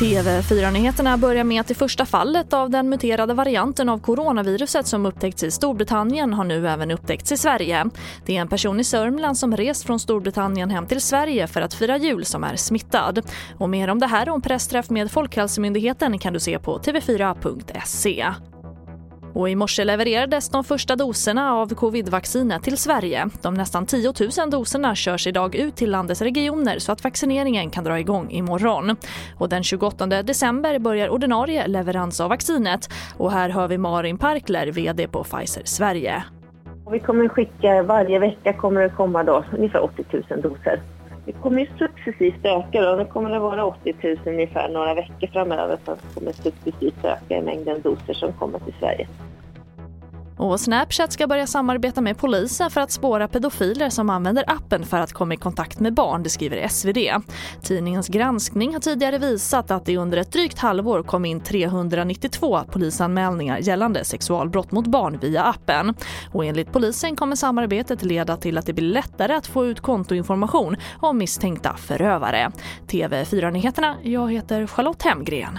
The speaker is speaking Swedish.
TV4-nyheterna börjar med att det första fallet av den muterade varianten av coronaviruset som upptäckts i Storbritannien har nu även upptäckts i Sverige. Det är en person i Sörmland som rest från Storbritannien hem till Sverige för att fira jul som är smittad. Och mer om det här och en pressträff med Folkhälsomyndigheten kan du se på tv4.se. Och I morse levererades de första doserna av covidvaccinet till Sverige. De nästan 10 000 doserna körs idag ut till landets regioner så att vaccineringen kan dra igång imorgon. Och den 28 december börjar ordinarie leverans av vaccinet. Och här hör vi Marin Parkler, vd på Pfizer Sverige. Vi kommer skicka, varje vecka kommer det komma då, ungefär 80 000 doser. Det kommer ju successivt öka då. Det kommer det vara 80 000 ungefär några veckor framöver Sen kommer successivt öka i mängden doser som kommer till Sverige. Och Snapchat ska börja samarbeta med polisen för att spåra pedofiler som använder appen för att komma i kontakt med barn, det skriver SvD. Tidningens granskning har tidigare visat att det under ett drygt halvår kom in 392 polisanmälningar gällande sexualbrott mot barn via appen. Och enligt polisen kommer samarbetet leda till att det blir lättare att få ut kontoinformation om misstänkta förövare. TV4-nyheterna, jag heter Charlotte Hemgren.